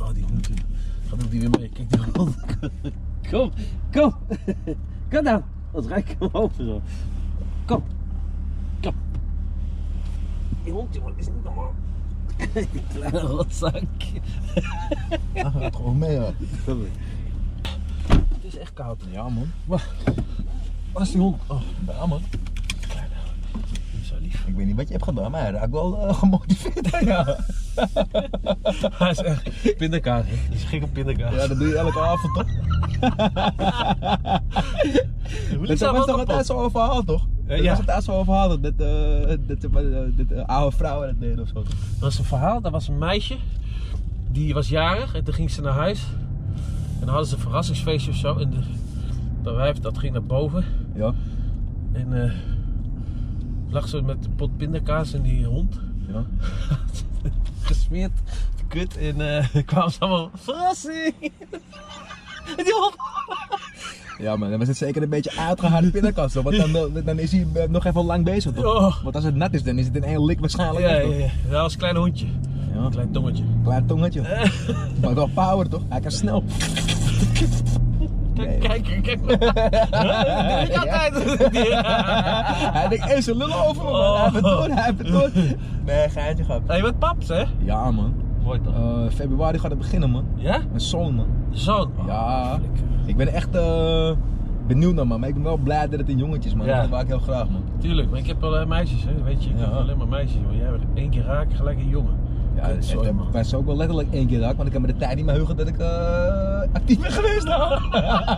Oh, die hond. Gaat ook die weer mee. Kijk die hond. Kom, kom. Kom dan. Anders rijd ik hem open zo. Kom. Kom. Die hond, jongen, is niet normaal. Die kleine rotzak. Hij gaat gewoon mee, hoor. Het is echt koud. Ja, man. Waar is die hond? Oh, Ja, man. Ik weet niet wat je hebt gedaan, maar hij raakt wel eh, gemotiveerd. Ja. Hij is echt pindakaas. Hij is gek op pindakaas. ja, dat doe je elke avond, toch? Dat was toch altijd zo'n verhaal, toch? Dat ja. was altijd zo'n verhaal, dat, dat, eh, dat, dat, dat, eh, oude vrouwen dat deden of zo. Er was een verhaal, dat was een meisje. Die was jarig en toen ging ze naar huis. En dan hadden ze een verrassingsfeestje of zo. En de, dat wijf dat ging naar boven. Ja. En eh lag ze met de pot pindakaas en die hond. ja. Gesmeerd, kut. En eh kwamen ze allemaal, verrassing! Die hond. Ja, maar dan was het zeker een beetje uitgehaald pindakaas, want dan, dan is hij eh, nog even lang bezig, toch? Oh. Want als het nat is, dan is het in één lik waarschijnlijk. Ja, ja, ja. Dat was een klein hondje. Ja. Een klein tongetje. Klein tongetje. Maar wel power, toch? Hij kan snel. Kijk, kijk, kijk. Dat ik altijd. Hij denkt, hé, ze lullen over me, man. Hij door, hij door. Nee, geintje gehad. Hey, je bent paps, hè? Ja, man. Mooi toch? Eh, februari gaat het beginnen, man. Ja? Mijn zoon, man. Zoon. Ja. flikker. Ik ben echt eh, benieuwd naar, man. Maar ik ben wel blij dat het een jongetje is, man. Ja. Dat maak ik heel graag, man. Tuurlijk, maar ik heb wel eh, meisjes, hè? weet je. Ik Ja. heb alleen maar meisjes, maar jij bent één keer raken, gelijk een jongen. Ja, het sorry, bij ook wel letterlijk één keer raak, want ik heb me de tijd niet meer heugen dat ik eh, actief ben geweest. nou.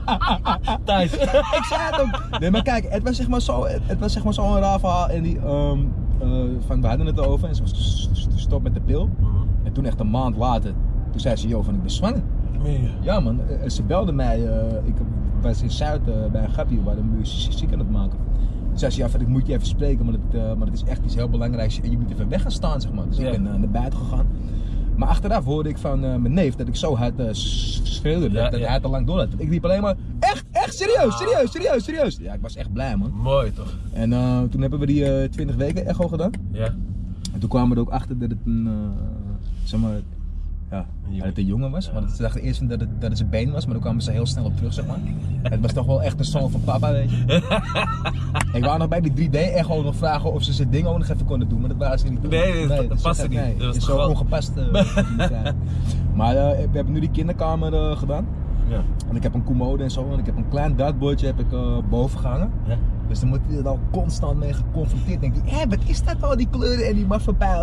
Thijs. ik zei het ook. Nee, maar kijk, het was zeg maar zo, het, het was zeg maar zo'n raar verhaal. En die, ehm, eh, van, we hadden het erover en ze was gestopt met de pil. En toen echt een maand later, toen zei ze, joh, van ik ben zwanger. Ja man, Eh, ze belde mij, eh, ik was in Zuid bij een grapje, waar we ziek aan het maken. Zei ze, ja, ik moet je even spreken, maar het, eh, maar het is echt iets heel belangrijks. En je moet even weg gaan staan, zeg maar. Dus Ja. ik ben eh, naar buiten gegaan. Maar achteraf hoorde ik van eh, mijn neef dat ik zo hard schreeuwde, dat, dat hij te lang door had. Ik riep alleen maar, echt, echt, serieus, serieus, serieus, serieus. Ja, ik was echt blij man. Mooi toch? En toen hebben we die eh 20 weken echo gedaan. Ja. En toen kwamen we er ook achter dat het een, zeg maar, ja, dat het een jongen was. Maar ze dachten eerst dat het, dat het zijn been was, maar toen kwamen ze heel snel op terug, zeg maar. Het was toch wel echt een zoon van papa, weet je. ik wou nog bij die 3D-echo nog vragen of ze zijn ding ook nog even konden doen, maar dat waren ze niet doen. Nee, dat- dat dus paste niet. Nee, Dat was is zo ongepast. zijn. maar eh, we hebben nu die kinderkamer eh, gedaan. Ja. En ik heb een commode en zo. En ik heb een klein dartboardje heb ik, boven gehangen. Ja. Dus dan moet hij er al constant mee geconfronteerd. Dan denkt hij, hé, wat is dat al, die kleuren en die.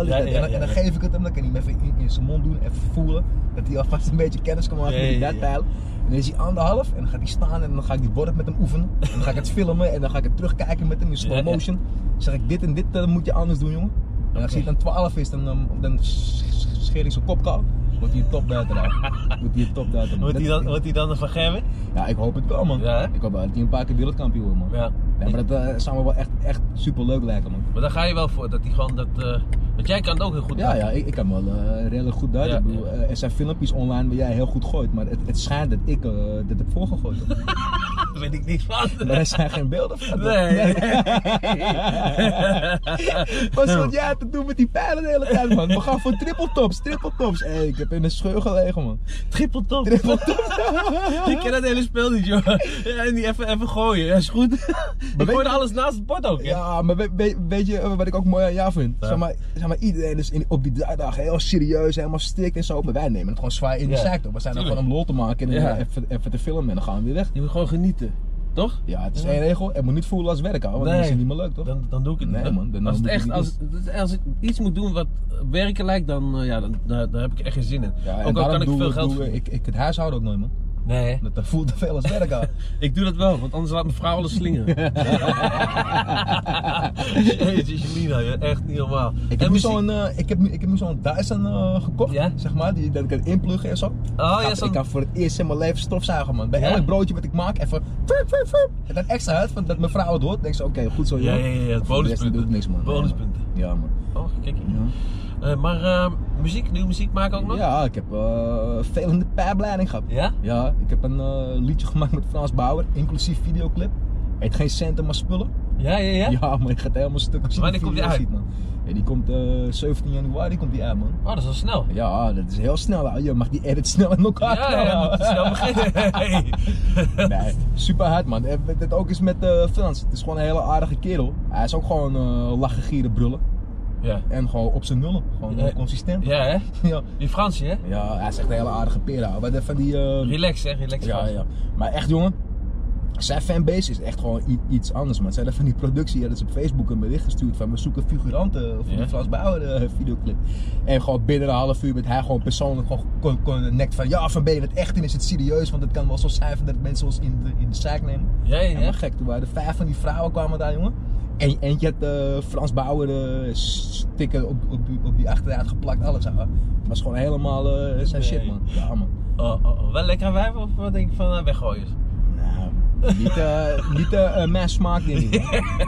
Ja, ja, en, dan- en dan geef ik het hem, dan kan hij hem even in, in zijn mond doen, even voelen. Dat hij alvast een beetje kennis kan maken met die dartpijlen. En dan is hij anderhalf en dan gaat hij staan en dan ga ik die bord met hem oefenen. En dan ga ik het filmen en dan ga ik het terugkijken met hem in slow motion. Dan zeg ik, dit en dit eh, moet je anders doen, jongen. En als hij dan 12 is, dan, dan, dan scheer ik zijn kop kaal. Wordt hij topduiter uit. Wordt hij een topduiter. Wordt hij dan, wordt hij dan van Gerben? Ja, ik hoop het wel, man. Ja, ik hoop wel dat hij een paar keer wereldkampioen wordt, man. Ja. Ja, maar dat eh, zou me wel echt, echt super leuk lijken, man. Maar daar ga je wel voor, dat hij gewoon dat... eh, want jij kan het ook heel goed. Ja, ja ik, ik kan wel eh, redelijk goed duiden. Ja, ik bedoel, er zijn filmpjes online waar jij heel goed gooit, maar het, het schijnt dat ik dit heb voorgegooid. weet ik niks van. maar er zijn geen beelden van. Nee. Wat zat jij te doen met die pijlen de hele tijd, man? We gaan voor triple tops, triple tops. Hey, ik heb in de scheur gelegen, man. Triple top. Triple. Ik ken dat hele spel niet, joh. Ja, en die even, even gooien, ja, is goed. Ik gooide je- alles naast het bord ook, ja. Ja, maar weet, je eh, wat ik ook mooi aan jou vind? Ja. Zeg, maar, zeg maar, iedereen is in, op die dagen heel serieus, helemaal strikt en zo. Maar wij nemen het gewoon zwaar in de Ja. zaak, toch? We zijn er gewoon om lol te maken en Ja. even, even te filmen en dan gaan we weer weg. Je moet gewoon genieten, toch? Ja, het is één regel. Het moet niet voelen als werken, want dan Nee. is het niet meer leuk, toch? Dan, dan doe ik het Nee, niet. man, dan als, het echt, als, als ik iets moet doen wat werken lijkt, dan, eh, ja, dan, daar, daar heb ik echt geen zin in. Ja, en ook al kan ik doe- veel geld doe ik, ik het huishouden ook nooit, man. Nee, Dat, dat voelt te veel als werk aan. ik doe dat wel, want anders laat mijn vrouw alles slingeren. Jezus, Janina, ja, echt niet normaal. Ik heb, nu muziek? zo'n, eh, ik, heb, nu- ik heb nu zo'n Dyson eh, gekocht, Ja? zeg maar, die, dat ik kan inpluggen en zo. Oh ja, Gast, zo'n... ik kan voor het eerst in mijn leven stofzuigen, man. Bij Ja? elk broodje wat ik maak, even... fup, fup, fup. En dan extra hard, van dat mijn vrouw het hoort. denk ze, oké, goed zo, Ja, joh. ja, ja, ja, bonuspunten. doe ik niks, man. Bonuspunten. Ja, man. Oh, kijk. Ja. Eh, maar eh, muziek, nieuwe muziek maken ook nog? Ja, ik heb eh, veel in de pijpleiding gehad. Ja? Ja, ik heb een eh, liedje gemaakt met Frans Bauer, inclusief videoclip. Heet geen centen, maar spullen. Ja, ja, ja? Ja, maar je gaat helemaal stuk als je Wanneer komt die uit? ziet, man. Ja, die komt eh 17 januari komt die uit, man. Oh, dat is wel snel. Ja, dat is heel snel. Je mag die edit snel in elkaar Ja, ja, moet snel beginnen. Hey. Nee, super hard man. Het ook is met Frans. Het is gewoon een hele aardige kerel. Hij is ook gewoon lachen, gieren, brullen. Ja. En gewoon op zijn nullen. Gewoon Ja. consistent. Ja, hè? Ja. Die Fransje, hè? Ja, hij is echt een hele aardige pera. Wat van die... eh, Relax, hè? Relax. ja, ja. Maar echt jongen. Zijn fanbase is echt gewoon iets anders, man. Hadden van die productie, hadden ze op Facebook een bericht gestuurd van we zoeken figuranten voor Ja. de Frans Bauer eh, videoclip. En gewoon binnen een half uur met hij gewoon persoonlijk gewoon kon, nekt van ja, van ben je het echt en is het serieus? Want het kan wel zo zijn dat mensen ons in de, in de zaak nemen. Ja, ja, maar gek, toen waren er vijf van die vrouwen kwamen daar, jongen. En eentje had eh, Frans Bauer eh, sticker op, op, op die geplakt, alles. Het was gewoon helemaal eh, zijn shit, man. Ja, man. Oh, oh, oh. Wel lekker wijf of wat denk je van uh, weggooiers? Nou, niet, niet eh, mijn smaak, ik.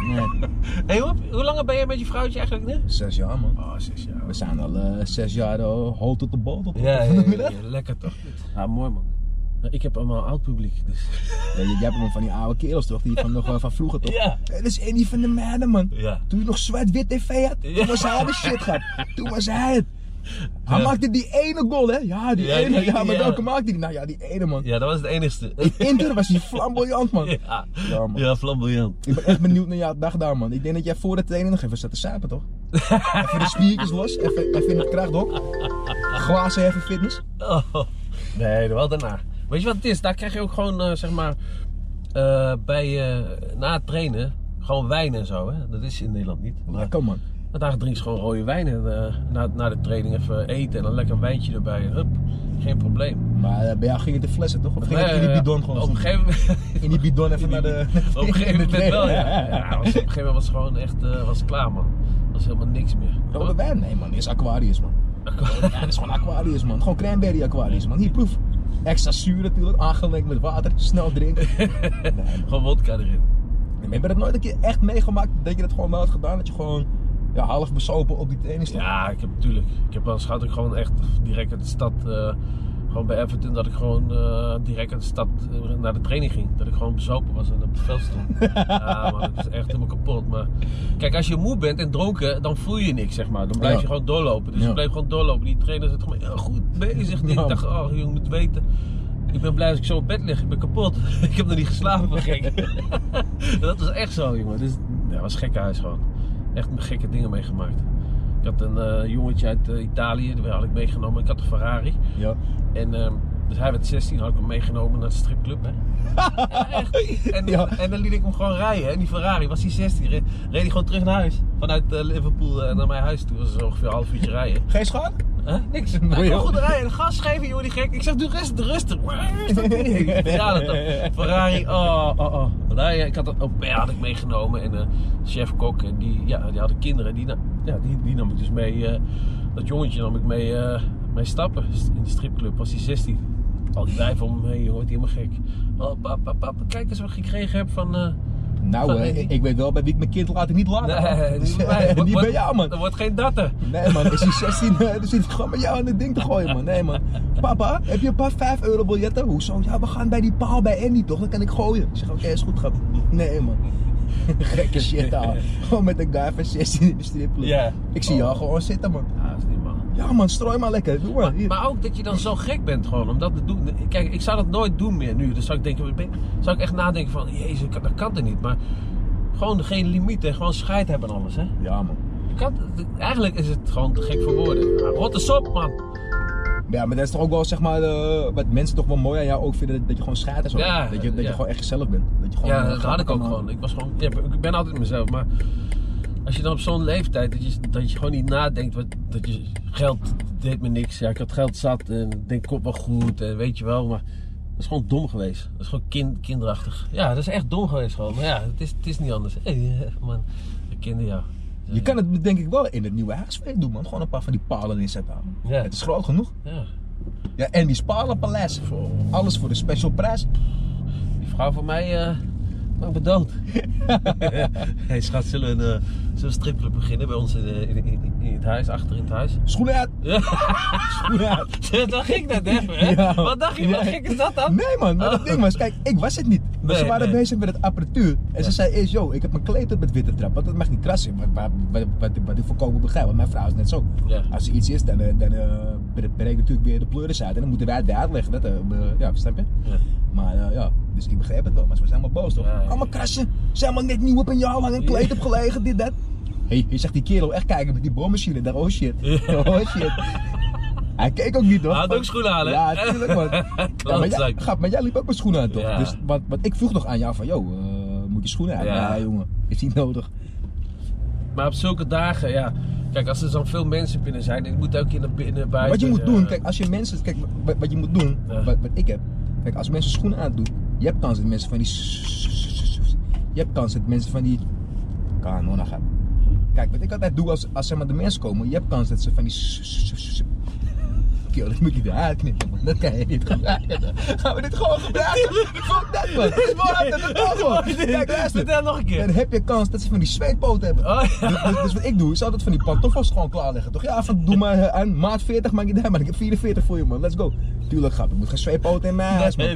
man. Nee, Hey, hoe, hoe lang ben je met je vrouwtje eigenlijk nu? zes jaar, man. Oh, zes jaar. We zijn al zes jaar uh, hol tot de bol. Tot Ja, ja, je ja, lekker toch? Ja, mooi man. Ik heb allemaal oud publiek, dus... Ja, je hebt hem van die oude kerels toch, die van, nog, wel van vroeger toch? Ja. Dat is een van de meiden, man. Ja. Toen je nog zwart-wit tv had, toen was hij de shit gehad. Toen was hij het. Hij maakte die ene goal, hè? Ja, die ene. die- Ja, maar welke maakte hij? Nou ja, die ene, man. Ja, dat was het enigste. In Inter was hij flamboyant, man. Ja, Ja, man. ja flamboyant. Ik ben echt benieuwd naar jouw dag daar, man. Ik denk dat jij voor de training nog even zat te sapen, toch? Even de spiertjes los, even, even in het krachthok. Glazen even fitness. Oh. Nee, wel daarna. Weet je wat het is? Daar krijg je ook gewoon, eh, zeg maar, eh, bij, eh, na het trainen, gewoon wijn en zo. Hè? Dat is in Nederland niet. Maar Lekker, man. daar drinken ze gewoon rode wijn. En, na, na de training even eten en een lekker wijntje erbij. Hup, geen probleem. Maar bij jou ging het de flessen, toch? Of ging in die bidon gewoon? Op een gegeven moment... In die bidon even naar de... Op een gegeven moment wel, ja. ja. ja was, op een gegeven moment was het gewoon echt was klaar, man. was helemaal niks meer. Rode wijn? Nee, man. Dit is Aquarius, man. Ja, dat is gewoon Aquarius, man. Gewoon cranberry Aquarius, man. Hier, proef. Extra zuur natuurlijk, aangelengd met water. Snel drinken. Nee. Gewoon vodka erin. Nee, heb je dat nooit een keer echt meegemaakt dat je dat gewoon wel had gedaan? Dat je gewoon ja, half besopen op die training stond? Ja, ik heb natuurlijk. Ik heb wel eens gehad dat ik gewoon echt direct uit de stad, eh, gewoon bij Everton, dat ik gewoon eh, direct uit de stad eh, naar de training ging. Dat ik gewoon bezopen was en op het veld stond. ja, man, dat is echt helemaal kapot. Maar kijk, als je moe bent en dronken, dan voel je niks, zeg maar. Dan blijf Ja. je gewoon doorlopen. Dus Ja. ik bleef gewoon doorlopen. Die trainer zit gewoon ja, goed bezig. Ik dacht, oh, je moet weten. Ik ben blij dat ik zo op bed lig. Ik ben kapot. ik heb nog niet geslapen van gek. dat was echt zo, jongen. Dus, ja, was gekke huis gewoon. Echt gekke dingen meegemaakt. Ik had een eh, jongetje uit eh, Italië, die had ik meegenomen. Ik had een Ferrari. Ja. En ehm, dus hij werd 16, had ik hem meegenomen naar de stripclub. Hè. Ja, echt. En, Ja. en dan liet ik hem gewoon rijden. En die Ferrari was hij 16, reed, reed hij gewoon terug naar huis. Vanuit eh, Liverpool naar mijn huis toe. Dat was ongeveer een half uurtje rijden. Geen schade? Huh? Niks. Kon joh. goed rijden. Gas geven, joh, die gek. Ik zeg, doe rustig, rustig. Ja, dat dan. Ferrari, oh, oh, oh. Daar, ja, ik had ook ja, had ik meegenomen. En de chef kok, en die, ja, die hadden kinderen. Die, ja, die, die nam ik dus mee. eh, dat jongetje nam ik mee, eh, mee stappen. In de stripclub was hij 16. Al die wijven om me heen, wordt hij helemaal gek. Oh, papa, papa, kijk eens wat ik gekregen heb van... Nou, eh, ik, ik weet wel bij wie ik mijn kind later niet laat. nee, Dus, niet bij niet jou, man. Er wordt geen datten. Nee man, is hij 16, eh, dan zit hij gewoon met jou aan het ding te gooien man. Nee man. Papa, heb je een paar 5 euro biljetten? Hoezo? Ja, we gaan bij die paal bij Andy toch? Dan kan ik gooien. Ik zeg, oké, is goed grap. Nee man. Gekke shit aan. Gewoon met een guy van 16 in de stripclub. Ja. Ik zie jou gewoon zitten man. Ja, dat is niet man. Ja man, strooi maar lekker. Doe maar. Maar ook dat je dan zo gek bent gewoon om dat te doen. Kijk, ik zou dat nooit doen meer nu. Dus zou ik denken, zou ik echt nadenken van, jezus, dat kan er niet. Maar gewoon geen limieten, gewoon scheid hebben en alles, hè. Ja man. Kan, eigenlijk is het gewoon te gek voor woorden. Ja, rot eens op, man. Ja, maar dat is toch ook wel zeg maar, eh, wat mensen toch wel mooi aan jou ook vinden, dat je gewoon schijt en zo. Ja, dat je, dat ja. je gewoon echt jezelf bent. Dat je gewoon, Ja, eh, dat had ik ook gewoon. Ik was gewoon, ja, ik ben altijd mezelf, maar als je dan op zo'n leeftijd, dat je, dat je gewoon niet nadenkt, wat, dat je geld deed me niks. Ja, ik had geld zat en ik denk, komt wel goed en weet je wel, maar dat is gewoon dom geweest. Dat is gewoon kind, kinderachtig. Ja, dat is echt dom geweest gewoon. Maar ja, het is, het is niet anders. Hey, man, de kinder, ja. Je kan het denk ik wel in het nieuwe huis doen man. Gewoon een paar van die palen inzetten. Ja. Het is groot genoeg. Ja. Ja, en die Spalenpaleis. Voor- Alles voor de special prijs. Die vrouw van mij, eh, Ben dood. hey schat, zullen we een, eh, zullen we een stripclub beginnen bij ons in, in, in, in het huis, achter in het huis? Schoenen uit! Ja, Schoenen uit! dat ging net even, hè? Ja. Wat dacht je, wat Ja. gek is dat dan? Nee man, maar dat ding was, kijk, ik was het niet. Maar ze waren nee. bezig met het apparatuur. En ze zei eerst, yo, ik heb mijn kleed op met witte trap. Want dat mag niet krassen. Wat, wat, wat, wat, ik volkomen begrijp. Want mijn vrouw is net zo. Als er iets is, dan, eh, dan breekt natuurlijk weer de pleuris uit. En dan moeten wij het weer uitleggen. Dat, eh, ja, snap je? Maar ja, dus ik begreep het wel. Maar ze was helemaal boos toch? Allemaal krassen. Ze zijn allemaal net nieuw op een jaar lang een kleed op gelegen. Dit, dat. Hé, hey, je zegt die kerel echt kijken met die boormachine. Daar, oh shit. Oh shit. Hij keek ook niet hoor. Hij had ook schoenen aan, hè? Ja, tuurlijk man. Ja, maar, jij, grap, maar jij liep ook met schoenen aan toch? Ja. Dus wat, wat ik vroeg nog aan jou van, yo, eh, moet je schoenen uit? Ja. Ja. jongen, is niet nodig. Maar op zulke dagen, ja. Kijk, als er dan veel mensen binnen zijn, ik moet ook in de binnen buiten. wat je moet doen, kijk, als je mensen, kijk, wat, wat je moet doen, wat, wat ik heb, kijk, als mensen schoenen aandoen, je hebt kans dat mensen van die, je hebt kans dat mensen van die, kanon gaan. Kijk, wat ik altijd doe als, als zeg maar, de mensen komen, je hebt kans dat ze van die, Dat moet je eruit knippen, man. Dat kan je niet gebruiken. Gaan we dit gewoon gebruiken? Fuck dat, man. Fuck dat, dat kan gewoon. Kijk, luister. Vertel nog een keer. Dan heb je kans dat ze van die zweetpoten hebben. Oh, ja. Dus, dus- dus wat ik doe, is altijd van die pantoffels gewoon klaarleggen. Toch? Ja, van doe maar eh, aan maat 40 maak je daar, maar ik heb 44 voor je man. Let's go. Tuurlijk grap, ik moet geen zweetpoten in mijn huis man.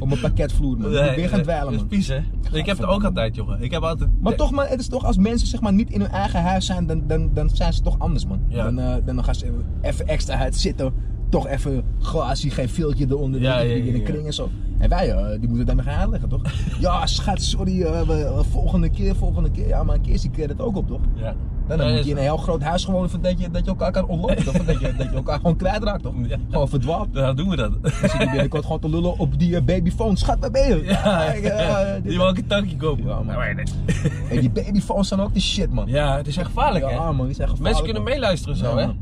Op mijn pakketvloer man. ik moet weer gaan dweilen Dat man. is pies, hè? Ik heb het ook altijd, jongen. Ik heb altijd... Maar toch man, het is toch als mensen zeg maar niet in hun eigen huis zijn, dan, dan, dan zijn ze toch anders man. Dan, eh, dan gaan ze even extra uit zitten. Toch even glasie, geen filtje eronder, Ja, ja, ja, ja, in een ja. kring en zo. En wij, eh, die moeten daarmee gaan uitleggen toch? ja schat, sorry, eh, we- we- volgende keer, volgende keer. Ja, maar een keer is die credit ook op toch? Ja. Dan, dan Ja, moet je in een heel groot huis gewoon even dat je, dat je elkaar kan ontlopen. Toch? Dat, je, dat je elkaar gewoon kwijtraakt toch? Ja. Gewoon verdwaald. Nou, doen we dat. Dan zit je binnenkort gewoon te lullen op die eh, babyphone. Schat, waar ben je? Ja, ik, eh, die wil ook een tankje kopen. Ja, man. maar nee. Hey, die babyphones zijn ook de shit man. Ja, het is echt gevaarlijk, hè? Ja man, die zijn gevaarlijk. Mensen kunnen meeluisteren zo, Ja, hè?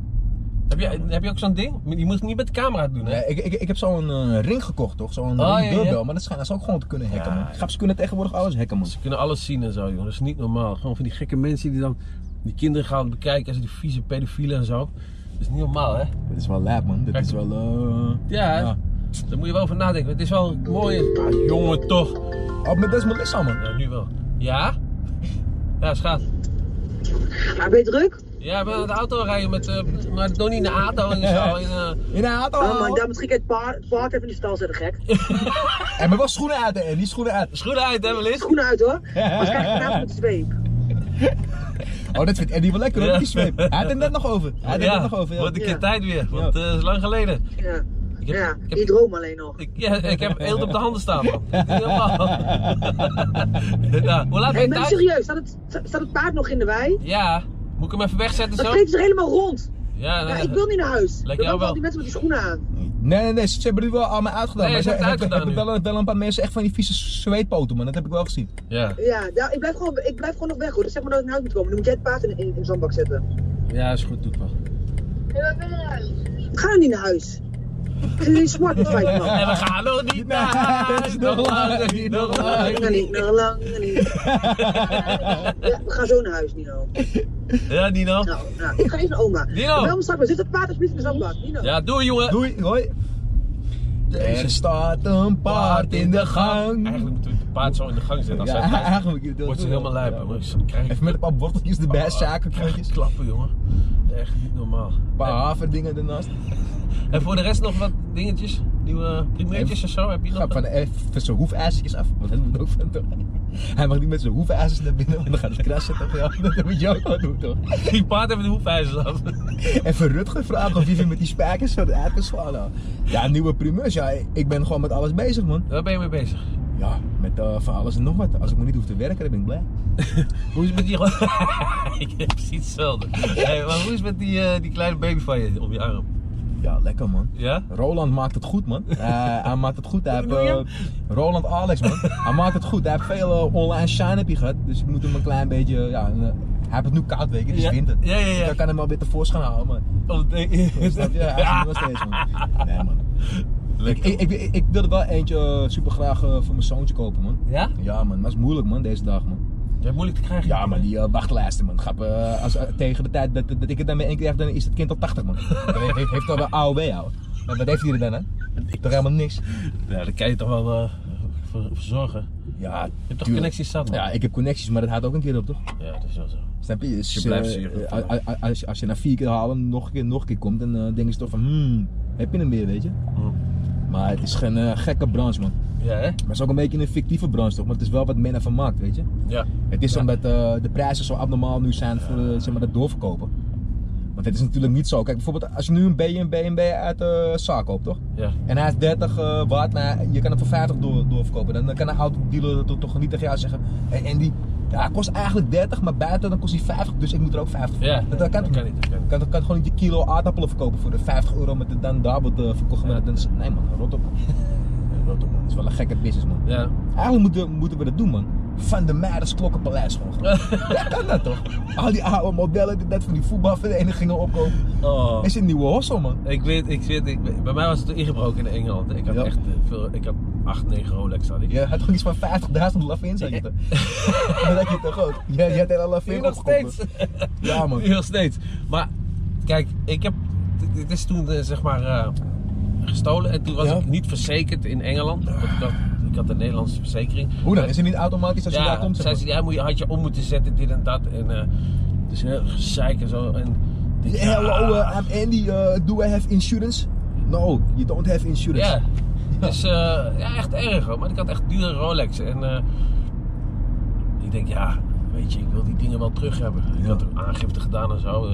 Heb je, heb je ook zo'n ding? Je moet het niet met de camera doen, hè? Nee, ik, ik, ik heb zo'n eh, ring gekocht toch? Zo'n Oh, ring ja, ja. maar dat schijnt ze ook gewoon te kunnen hacken Ja, man. ja. Ze kunnen tegenwoordig alles hacken man. Ze kunnen alles zien en zo, joh. Dat is niet normaal. Gewoon van die gekke mensen die dan die kinderen gaan bekijken als die vieze pedofielen en zo. Dat is niet normaal, hè? Dit is wel lijp man, dit Kijk. is wel... eh, Ja, Ja. daar moet je wel over nadenken. Het is wel mooi. Ah, jongen, toch. Oh, maar dat is Melissa man. Nou, nu wel. Ja? Ja, schat. Maar ben je druk? Ja, ben aan de auto rijden met, eh maar nog niet in de auto en zo. Eh, In een auto. Oh man, daar misschien het paard, het paard even in de stal zetten, gek. En maar wel schoenen uit hè, die schoenen uit. schoenen uit, hè, Melis? Schoenen uit hoor. Maar krijg je vanavond met de zweep. Oh, dat vindt Eddie wel lekker hoor, Ja. die zweep. Hij had het net nog over. Hij had het net nog over, ja. wordt een keer Ja. tijd weer, want eh, het is lang geleden. Ja. Ik heb, ja, ik heb, je droom alleen nog. ik, ja, ik heb eelt op de handen staan, man. Ja, hoe laat ben Hey, je maar thuis? serieus, staat het, staat het paard nog in de wei? Ja, moet ik hem even wegzetten zo? geeft zich helemaal rond. Ja, Ja, nee, ik wil niet naar huis. Lijkt jou wel. al die mensen met die schoenen aan. Nee, nee, nee, ze hebben het wel allemaal uitgedaan. Nee, maar ze hebben het uitgedaan hebben wel, wel een paar mensen echt van die vieze zweetpoten, man. Dat heb ik wel gezien. Ja, Ja, nou, ik, blijf gewoon, ik blijf gewoon nog weg hoor. Dus zeg maar dat ik naar huis moet komen. Dan moet jij het paard in, in, in de zandbak zetten. ja, is goed, doe het wel. Ga nou niet naar huis. Ik zit in smart fight man. En we gaan nog niet naar huis, nog lang, niet nog Lang lang. niet, nog lang niet. Ja, we gaan zo naar huis, Nino. Ja, Nino. Nou, nou, ik ga even naar oma. Nino. Me straks, maar zit het paard alsjeblieft in de zandbak, Nino. Ja, doei jongen. Doei, hoi. Er staat een paard in de gang. Eigenlijk moeten we het paard zo in de gang zetten. Als Ja, hij eigenlijk wordt ze helemaal lijp. ze krijgen- Even met een paar worteltjes erbij, Oh, suikerkruidjes. Klappen, jongen. Echt niet normaal. Een paar haverdingen ernaast. En voor de rest nog wat dingetjes? Nieuwe primeurtjes of zo? Heb je nog? Grap van even zijn hoefijzertjes af. Want dat moet ook van toch. Hij mag niet met zijn hoefijzers naar binnen, want dan gaat het krassen toch? Ja, dat moet je ook wel doen toch? Die paard hebben de hoefijzers af. Even Rutger vragen of hij weer met die spijkers zo kan nou. Ja, nieuwe primeurs. Ja, ik ben gewoon met alles bezig man. Waar ben je mee bezig? Ja, met eh, van alles en nog wat. Als ik maar niet hoef te werken, dan ben ik blij. Hoe is het met die... ik heb precies hetzelfde. Hey, maar hoe is het met die, eh, die kleine baby van je op je arm? Ja, lekker man. Ja? Roland maakt het goed, man. Eh, hij maakt het goed. Hij heeft, eh, Roland Alex, man. Hij maakt het goed. Hij heeft veel eh, online shine heb je gehad. Dus ik moet hem een klein beetje. Ja, een, hij heeft het nu koud weken, het is Ja. winter. Ja, ja, ja. Dus dan kan hem wel weer tevoorschijn houden, man. Of de- Snap je? Hij is nog steeds, man. Nee, man. Ik, ik, ik, ik, wilde wel eentje super graag voor mijn zoontje kopen, man. Ja? Ja, man. Maar het is moeilijk, man, deze dag, man. Hebt moeilijk te krijgen. Ja, maar die eh, wachtlijsten, man. Grap, eh, als, eh, tegen de tijd dat, dat ik het dan mee één krijg, dan is het kind al 80, man. Heeft, heeft al een AOW. Maar wat heeft hij er dan, hè? Toch helemaal niks. Ja, daar kan je toch wel voor, voor zorgen. Ja, Je hebt toch tuurlijk. connecties zat, man? Ja, ik heb connecties, maar dat houdt ook een keer op, toch? Ja, dat is wel zo. Snap je? Dus, Je blijft zuur, als, als je na vier keer halen, nog een keer, nog een keer komt, dan denken ze toch van, hmm, heb je hem weer, weet je? Maar het is geen gekke branche, man. Ja, hè? Maar het is ook een beetje een fictieve branche, toch? Maar het is wel wat men ervan maakt, weet je? Ja. Het is Ja. omdat eh, de prijzen zo abnormaal nu zijn voor eh, zeg maar, het doorverkopen. Want het is natuurlijk niet zo. Kijk, bijvoorbeeld als je nu een BMW, BMW uit de zaak koopt, toch? Ja. En hij is 30 eh, waard, maar je kan hem voor 50 door, doorverkopen. Dan, kan een autodealer toch, toch niet tegen jou zeggen. En, en die, ja, hij kost eigenlijk 30, maar buiten dan kost hij 50, dus ik moet er ook 50 voor. Ja, dat, dat kan, dat kan niet, dat kan. Kan, kan gewoon niet je kilo aardappelen verkopen voor de 50 euro met de dan daar wordt eh, verkocht. Ja. Maar dan Nee man, rot op man. rot op man. Het is wel een gekke business man. Ja. Eigenlijk moeten, moeten we dat doen man. Van de Meijers Klokkenpaleis gewoon. ja, kan dat toch? Al die oude modellen die net van die voetbalverenigingen opkopen. Oh. Is een nieuwe hossel man. Ik weet, ik weet, ik, bij mij was het ingebroken in Engeland. Ik had Ja. echt eh, veel, ik had 8, 9 Rolex had ik. Je had toch iets van 50.000 lavins had je toch? Dat had je toch ook? Je, je had hele lavin nog steeds. Ja man. Nog steeds. Maar kijk, ik heb, dit- dit is toen eh, zeg maar eh, gestolen en toen was Ja. ik niet verzekerd in Engeland. Want ik had, ik had een Nederlandse verzekering. Hoe dan? Is het niet automatisch als je daar komt? zei ze, ja, moet je, had je om moeten zetten, dit en dat. En uh, dus heel gezeik en zo. En, Hello, uh, I'm Andy. Uh, do I have insurance? No, you don't have insurance. Ja, dus eh, ja, echt erg hoor. Maar ik had echt dure Rolex. En eh, ik denk, ja, weet je, ik wil die dingen wel terug hebben. Ik had ook aangifte gedaan en zo.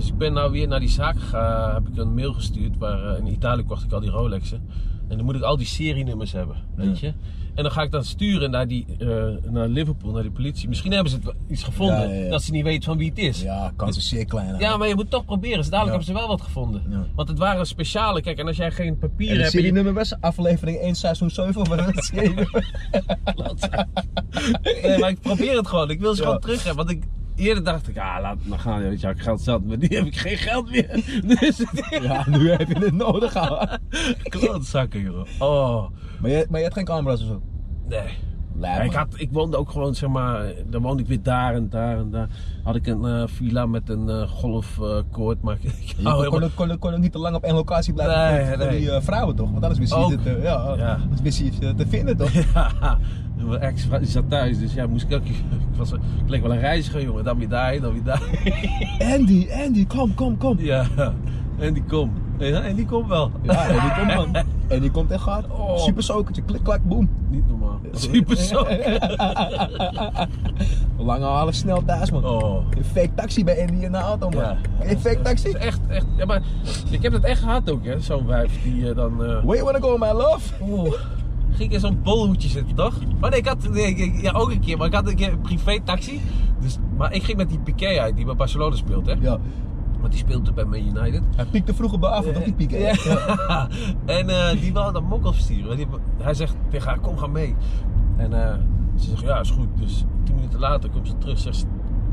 Dus ik ben nou weer naar die zaak gegaan. Heb ik een mail gestuurd. Waar eh, in Italië kocht ik al die Rolexen. En dan moet ik al die serienummers hebben, weet Ja. je. En dan ga ik dat sturen naar, die, eh, naar Liverpool, naar die politie. Misschien hebben ze het iets gevonden Ja, ja, ja. dat ze niet weten van wie het is. Ja, kans is zeer klein. Ja, maar je moet toch proberen. Dus dadelijk hebben ze wel wat gevonden. Want het waren speciale. Kijk, en als jij geen papieren En de hebt. en je- was aflevering 1, seizoen 7 of wat is het serienummer? Nee, maar ik probeer het gewoon. Ik wil ze gewoon terug hebben. Want ik, eerder dacht ik, ah, laat maar gaan. Weet je, ik geld zat. Maar nu heb ik geen geld meer. Dus Ja, nu heb je het nodig gehad. klootzakken, joh. Oh, Maar je, maar je hebt geen camera's of zo? nee. Ja, ik, had, ik woonde ook gewoon, zeg maar, dan woonde ik weer daar en daar en daar. Had ik een eh, villa met een eh, golfkoord, maar ik, ik kon, helemaal- kon, kon, kon ook niet te lang op één locatie blijven Nee, nee. die eh, vrouwen toch? Want anders wist je Ook. het, ja, Ja. anders wist je het te vinden toch? Ja, mijn ex die zat thuis, dus ja, moest ik ook. Ik, was, ik leek wel een reiziger, jongen. Dan weer daarheen, dan weer daar. Andy, Andy, kom, kom, kom. Ja, komt. Ja, en die komt wel. Ja, en die komt man. En die komt echt hard. Oh. Super sokertje, klik, klak, boem. Niet normaal. Super zo. Lange halen, snel thuis man. Oh. Een fake taxi bij Andy in de auto man. Ja. Een fake taxi? Is echt, echt. Ja, maar ik heb het echt gehad ook, hè. Zo'n wijf die eh, dan. eh, Where you wanna go my love? Ging in zo'n bolhoedje zitten, toch? Maar nee, ik had nee, ik- ja, ook een keer, maar ik had een keer een privé taxi. Dus, maar ik ging met die Piqué uit, die bij Barcelona speelt, hè? Ja, Want die speelde bij Man United. hij piekte vroeger bij avond, toch die? Ja. en eh, die wou dan mokkel versturen. Die- hij zegt tegen haar, kom ga mee. En eh, ze zegt, ja, is goed. Dus tien minuten later komt ze terug. Zegt, ze-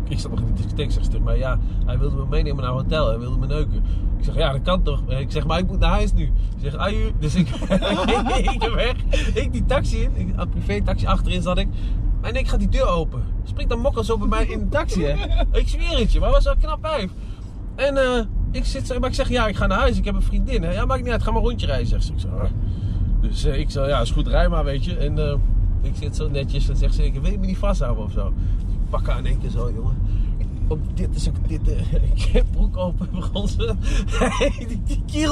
ik zat nog in de discotheek, zegt ze mij, ja, hij wilde me meenemen naar hotel. Hij wilde me neuken. Ik zeg, ja, dat kan toch? Ik zeg, maar ik moet naar huis nu. Ze zegt, aju. Dus ik, ik weg. Ik die taxi in. Ik, een privé taxi achterin zat ik. En ik ga die deur open. Springt dan mokkel zo bij mij in de taxi, hè. Ik zweer het je, maar was wel knap wijf. En eh, ik zit maar ik zeg, ja, ik ga naar huis, ik heb een vriendin. Hè. Ja, maakt niet uit, ga maar een rondje rijden, zegt ze. Ik ah. Dus eh, ik zo, ja, is goed, rij maar, weet je. En eh, ik zit zo netjes en zegt ze, wil je me niet vasthouden of zo? Dus ik pak haar in één keer zo, jongen. Op dit is ook dit, eh, ik heb broek open, begon ze. die, die.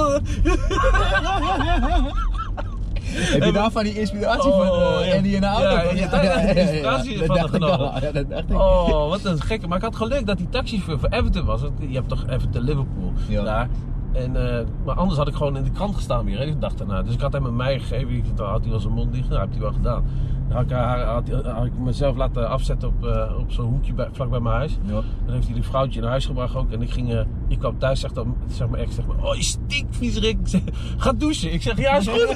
Heb je daarvan die inspiratie Oh, van uh, ja. Andy in de auto? Ja, ja, daar heb ik inspiratie dat van dacht ik genomen. al. Ja, dat dacht ik. Oh, wat een gekke. Maar ik had geluk dat die taxichauffeur voor Everton was. Je hebt toch Everton Liverpool Ja. daar. En, eh, maar anders had ik gewoon in de krant gestaan weer, hè, die dag daarna. Dus ik had hem een mij gegeven. Ik dacht, had hij wel zijn mond dicht. Nou, heeft hij wel gedaan. Dan had ik, haar- had, had ik mezelf laten afzetten op, eh, op zo'n hoekje bij, vlak bij mijn huis. Ja. Dan heeft hij die vrouwtje naar huis gebracht ook. En ik, ging, eh, ik kwam thuis, zegt dan, zeg maar ex, zeg maar, oh je stinkt viezerik. Ga douchen. Ik zeg, ja is goed.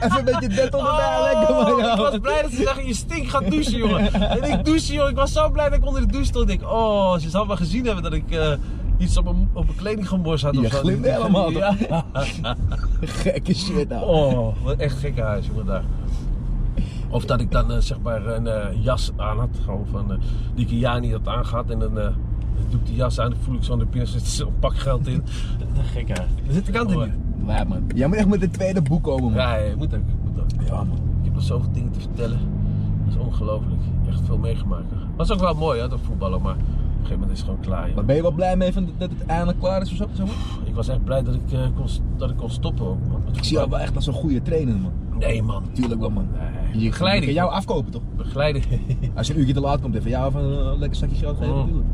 Even een beetje dead on the lekker man. Oh, ik was blij dat ze zeggen, je stinkt, ga douchen, jongen. En ik douche, jongen. Ik was zo blij dat ik onder de douche stond. Ik denk, oh, ze zal wel gezien hebben dat ik eh, iets op mijn, op gemorst had. Je of zo. glimde helemaal? Ja. Gekke shit nou. Oh, wat echt gekke huis, jongen, daar. Of dat ik dan eh, zeg maar een eh, jas aan had, gewoon van, eh, die ik een jaar niet had aangehad. En dan, eh, dan doe ik die jas aan en voel ik zo aan de binnen zit zo'n pak geld in. Gekke huis. Daar zit de kant in niet. Ja, man. Jij moet echt met het tweede boek komen, man. Ja, ja, moet ook. Moet ook. Ja, man. Ik heb nog zoveel dingen te vertellen. Dat is ongelooflijk. Echt veel meegemaakt. Was ook wel mooi, hè, dat voetballen, maar een gegeven moment is het gewoon klaar. joh. Maar ben je wel blij mee van dat het eindelijk klaar is of zo? zeg maar? Ik was echt blij dat ik, eh, kon, dat ik kon stoppen ook, man. met Ik zie jou wel echt als een goede trainer, man. Nee, man. Tuurlijk wel, man. Nee. Je Begeleiding. kan jou afkopen, toch? Begeleiding. Als je een uurtje te laat komt, even jou van een lekker zakje geld geven, Mm. natuurlijk.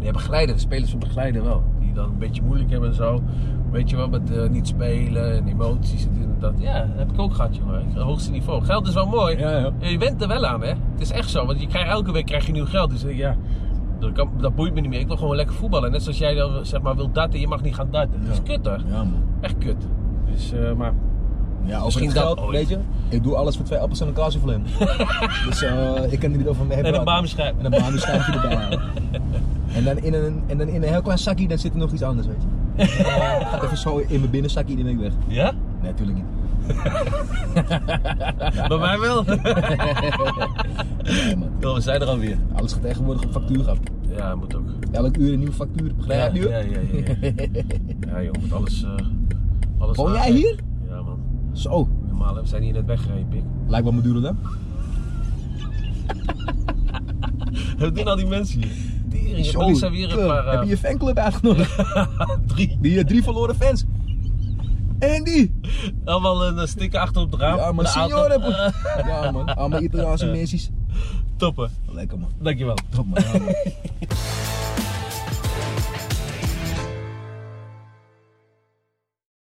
Ja, begeleiden. De spelers van begeleiden wel. Die dan een beetje moeilijk hebben en zo. Weet je wel, met eh, niet spelen en emoties en dit en dat. Ja, dat heb ik ook gehad, jongen. Het hoogste niveau. Geld is wel mooi. Ja, ja. Je bent er wel aan, hè. Het is echt zo. Want je krijgt, elke week krijg je nieuw geld. Dus eh, ja, dat, kan, dat boeit me niet meer. Ik wil gewoon lekker voetballen. Net zoals jij dan, zeg maar, wilt daten. Je mag niet gaan daten. Dat is kut, hoor. Ja, man. Echt kut. Dus, eh, maar... Ja, Misschien het dat geld, ooit. weet je, ik doe alles voor twee appels en een kaasvleem. dus eh, ik kan er niet over mee En een praten. bamischijf. En een bamischijfje erbij halen. En dan, in een, en dan in een heel klein zakje, dan zit er nog iets anders, weet je. Eh, gaat even zo in mijn binnenzakje en dan ben ik weg. Ja? Nee, natuurlijk niet. Bij mij wel. We zijn er alweer. Alles gaat tegenwoordig op factuur gaan. Ja, moet ook. Elk uur een nieuwe factuur. Begrijp je ja, ja, ja, ja. Ja, joh, met alles... eh alles Woon jij aangeven. hier? Ja, man. Zo, Normaal, we zijn hier net weggereden, pik. lijkt wel duurder dan. Wat doen al die mensen hier? Tering, Zo, die zijn weer een paar... eh, Heb je je fanclub uitgenodigd? drie. Die eh, drie verloren fans. En die. Allemaal een eh, sticker achter op de raam. Ja, maar signore. Eh, Ja man, allemaal Italiaanse mensen. Toppen. Lekker man. Dankjewel. Top man.